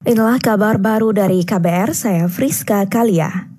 Inilah kabar baru dari KBR, saya Friska Kalia.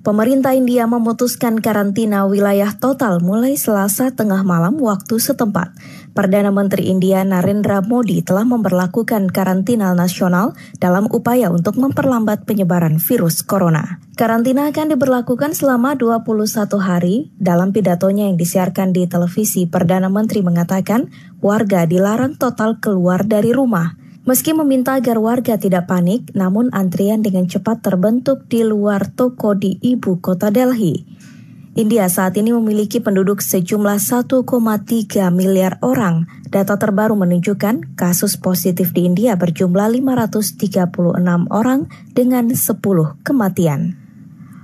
Pemerintah India memutuskan karantina wilayah total mulai Selasa tengah malam waktu setempat. Perdana Menteri India Narendra Modi telah memperlakukan karantina nasional dalam upaya untuk memperlambat penyebaran virus corona. Karantina akan diberlakukan selama 21 hari. Dalam pidatonya yang disiarkan di televisi, Perdana Menteri mengatakan warga dilarang total keluar dari rumah. Meski meminta agar warga tidak panik, namun antrian dengan cepat terbentuk di luar toko di ibu kota Delhi. India saat ini memiliki penduduk sejumlah 1,3 miliar orang. Data terbaru menunjukkan kasus positif di India berjumlah 536 orang dengan 10 kematian.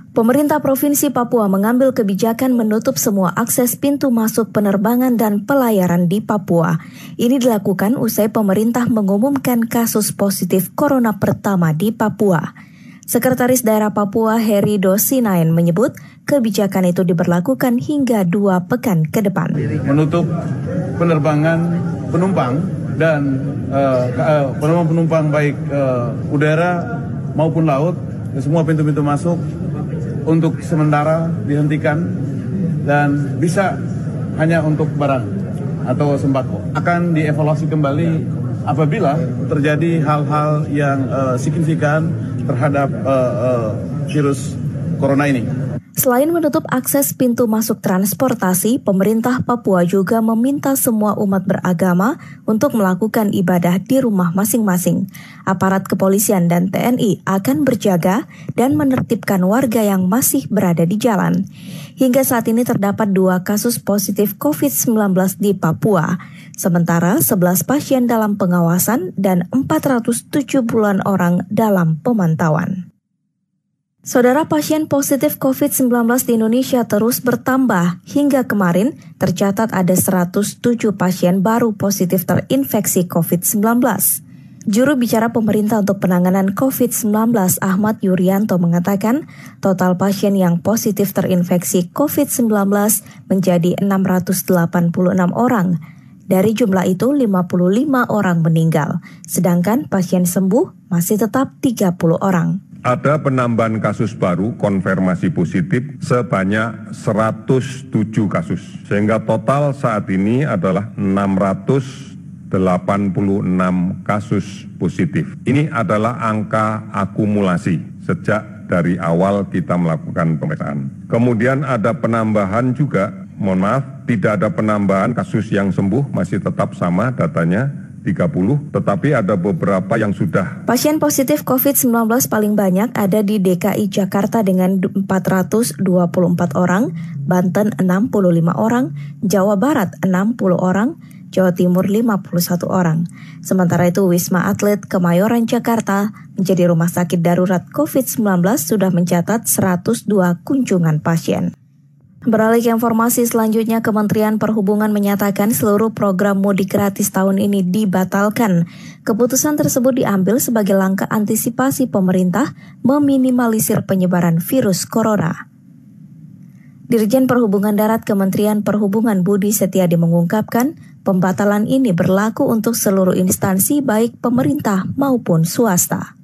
Pemerintah Provinsi Papua mengambil kebijakan menutup semua akses pintu masuk penerbangan dan pelayaran di Papua. Ini dilakukan usai pemerintah mengumumkan kasus positif corona pertama di Papua. Sekretaris Daerah Papua Heri Dosinain menyebut kebijakan itu diberlakukan hingga dua pekan ke depan. Menutup penerbangan penumpang dan uh, penumpang-penumpang baik uh, udara maupun laut, semua pintu-pintu masuk untuk sementara dihentikan dan bisa hanya untuk barang atau sembako. Akan dievaluasi kembali apabila terjadi hal-hal yang uh, signifikan terhadap uh, uh, virus corona ini. Selain menutup akses pintu masuk transportasi, pemerintah Papua juga meminta semua umat beragama untuk melakukan ibadah di rumah masing-masing. Aparat kepolisian dan TNI akan berjaga dan menertibkan warga yang masih berada di jalan. Hingga saat ini terdapat dua kasus positif COVID-19 di Papua, sementara 11 pasien dalam pengawasan dan 470-an orang dalam pemantauan. Saudara pasien positif COVID-19 di Indonesia terus bertambah. Hingga kemarin tercatat ada 107 pasien baru positif terinfeksi COVID-19. Juru bicara pemerintah untuk penanganan COVID-19 Ahmad Yuryanto mengatakan total pasien yang positif terinfeksi COVID-19 menjadi 686 orang. Dari jumlah itu 55 orang meninggal, sedangkan pasien sembuh masih tetap 30 orang ada penambahan kasus baru konfirmasi positif sebanyak 107 kasus. Sehingga total saat ini adalah 686 kasus positif. Ini adalah angka akumulasi sejak dari awal kita melakukan pemeriksaan. Kemudian ada penambahan juga, mohon maaf, tidak ada penambahan kasus yang sembuh, masih tetap sama datanya 30, tetapi ada beberapa yang sudah. Pasien positif COVID-19 paling banyak ada di DKI Jakarta dengan 424 orang, Banten 65 orang, Jawa Barat 60 orang, Jawa Timur 51 orang. Sementara itu Wisma Atlet Kemayoran Jakarta menjadi rumah sakit darurat COVID-19 sudah mencatat 102 kunjungan pasien. Beralih ke informasi selanjutnya, Kementerian Perhubungan menyatakan seluruh program mudik gratis tahun ini dibatalkan. Keputusan tersebut diambil sebagai langkah antisipasi pemerintah meminimalisir penyebaran virus corona. Dirjen Perhubungan Darat Kementerian Perhubungan Budi Setiadi mengungkapkan, pembatalan ini berlaku untuk seluruh instansi baik pemerintah maupun swasta.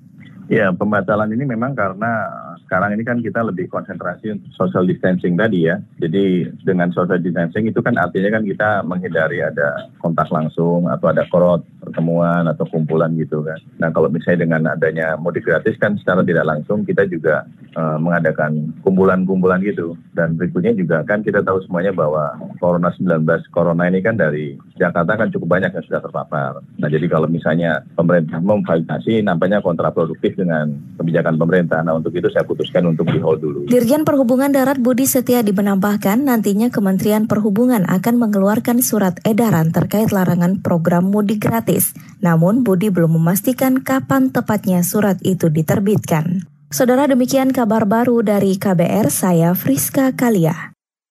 Ya, pembatalan ini memang karena sekarang ini kan kita lebih konsentrasi untuk social distancing tadi ya. Jadi dengan social distancing itu kan artinya kan kita menghindari ada kontak langsung atau ada korot pertemuan atau kumpulan gitu kan. Nah kalau misalnya dengan adanya mudik gratis kan secara tidak langsung kita juga uh, mengadakan kumpulan-kumpulan gitu. Dan berikutnya juga kan kita tahu semuanya bahwa Corona 19 Corona ini kan dari Jakarta kan cukup banyak yang sudah terpapar. Nah jadi kalau misalnya pemerintah memfasilitasi nampaknya kontraproduktif dengan kebijakan pemerintah. Nah untuk itu saya putuskan untuk di hold dulu. Dirjen Perhubungan Darat Budi Setia menambahkan nantinya Kementerian Perhubungan akan mengeluarkan surat edaran terkait larangan program mudik gratis. Namun Budi belum memastikan kapan tepatnya surat itu diterbitkan. Saudara demikian kabar baru dari KBR, saya Friska Kalia.